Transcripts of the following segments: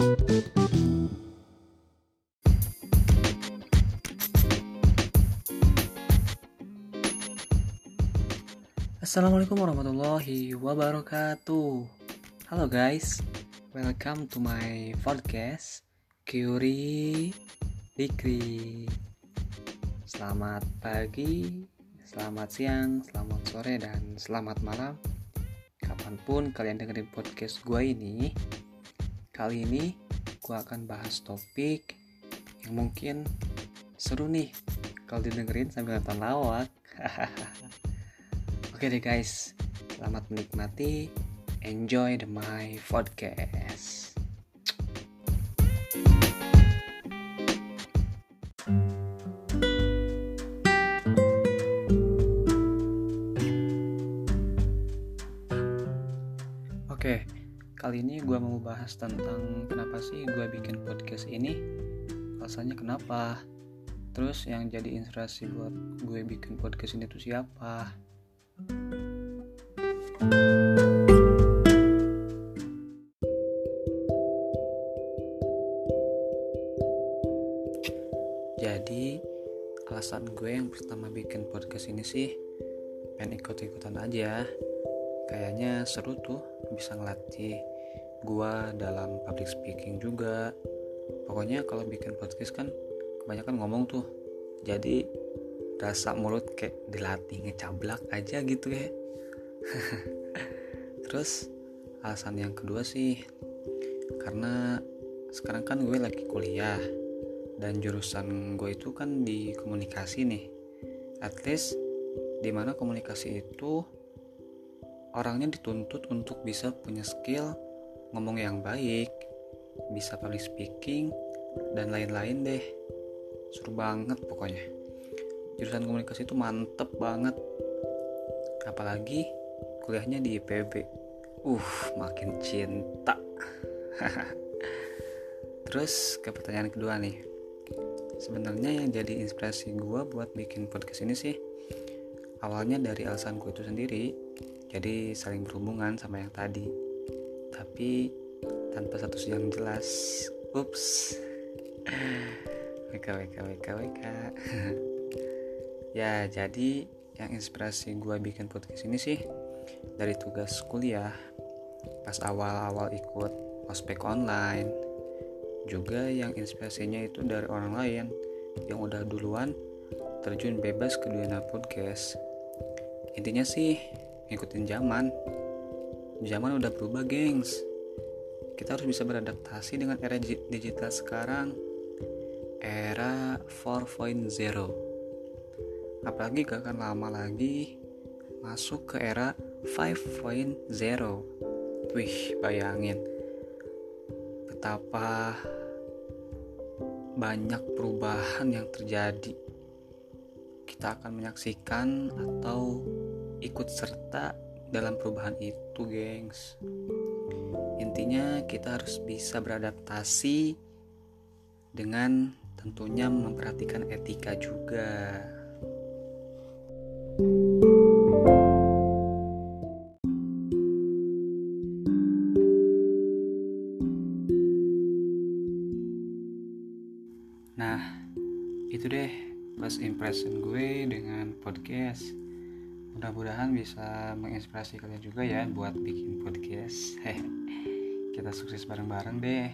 Assalamualaikum warahmatullahi wabarakatuh. Halo guys, welcome to my podcast Kyuri Dikri. Selamat pagi, selamat siang, selamat sore, dan selamat malam. Kapan pun kalian dengerin podcast gue ini, kali ini gue akan bahas topik yang mungkin seru nih kalau didengerin sambil nonton lawak. Oke deh guys, selamat menikmati. Enjoy the my podcast. Oke, kali ini gue mau bahas tentang kenapa sih gue bikin podcast ini. Alasannya kenapa? Terus yang jadi inspirasi buat gue bikin podcast ini tuh siapa? Jadi alasan gue yang pertama bikin podcast ini sih pengen ikut-ikutan aja. Kayaknya seru tuh bisa ngelatih gue dalam public speaking juga. Pokoknya kalau bikin podcast kan kebanyakan ngomong tuh. Jadi rasa mulut kayak dilatih ngecablak aja gitu ya. Terus alasan yang kedua sih karena sekarang kan gue lagi kuliah dan jurusan gue itu kan di komunikasi nih at least di mana komunikasi itu orangnya dituntut untuk bisa punya skill ngomong yang baik bisa public speaking dan lain-lain deh. Seru banget pokoknya. Jurusan komunikasi itu mantep banget. Apalagi kuliahnya di IPB uh makin cinta. Terus ke pertanyaan kedua nih. Sebenarnya yang jadi inspirasi gue buat bikin podcast ini sih awalnya dari alasan gue itu sendiri jadi saling berhubungan sama yang tadi. Tapi tanpa status yang jelas. Ups. Wk wk wk wk ya jadi yang inspirasi gue bikin podcast ini sih dari tugas kuliah pas awal-awal ikut ospek online. Juga yang inspirasinya itu dari orang lain yang udah duluan terjun bebas ke dunia podcast. Intinya sih ngikutin zaman. Zaman udah berubah gengs. Kita harus bisa beradaptasi dengan era digital sekarang. Era 4.0 apalagi gak akan lama lagi masuk ke era 5.0 wih bayangin. Betapa banyak perubahan yang terjadi. Kita akan menyaksikan atau ikut serta dalam perubahan itu, gengs. Intinya, kita harus bisa beradaptasi dengan tentunya memperhatikan etika juga. Nah, itu deh first impression gue dengan podcast. Mudah-mudahan bisa menginspirasi kalian juga ya buat bikin podcast. Hehe. Kita sukses bareng-bareng deh.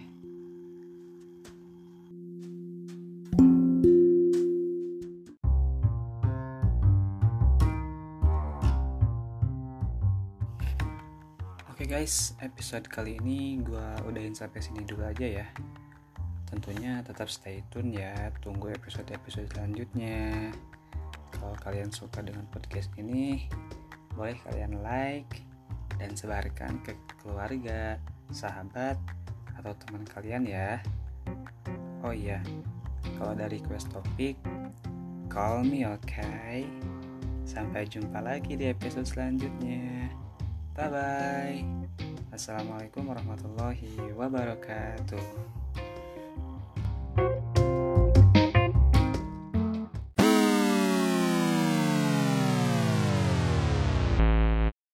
Oke guys, episode kali ini gue udahin sampai sini dulu aja ya tentunya tetap stay tune ya tunggu episode-episode selanjutnya kalau kalian suka dengan podcast ini boleh kalian like dan sebarkan ke keluarga sahabat atau teman kalian ya. Oh iya kalau dari quest topik call me okay? Sampai jumpa lagi di episode selanjutnya. Bye bye assalamualaikum warahmatullahi wabarakatuh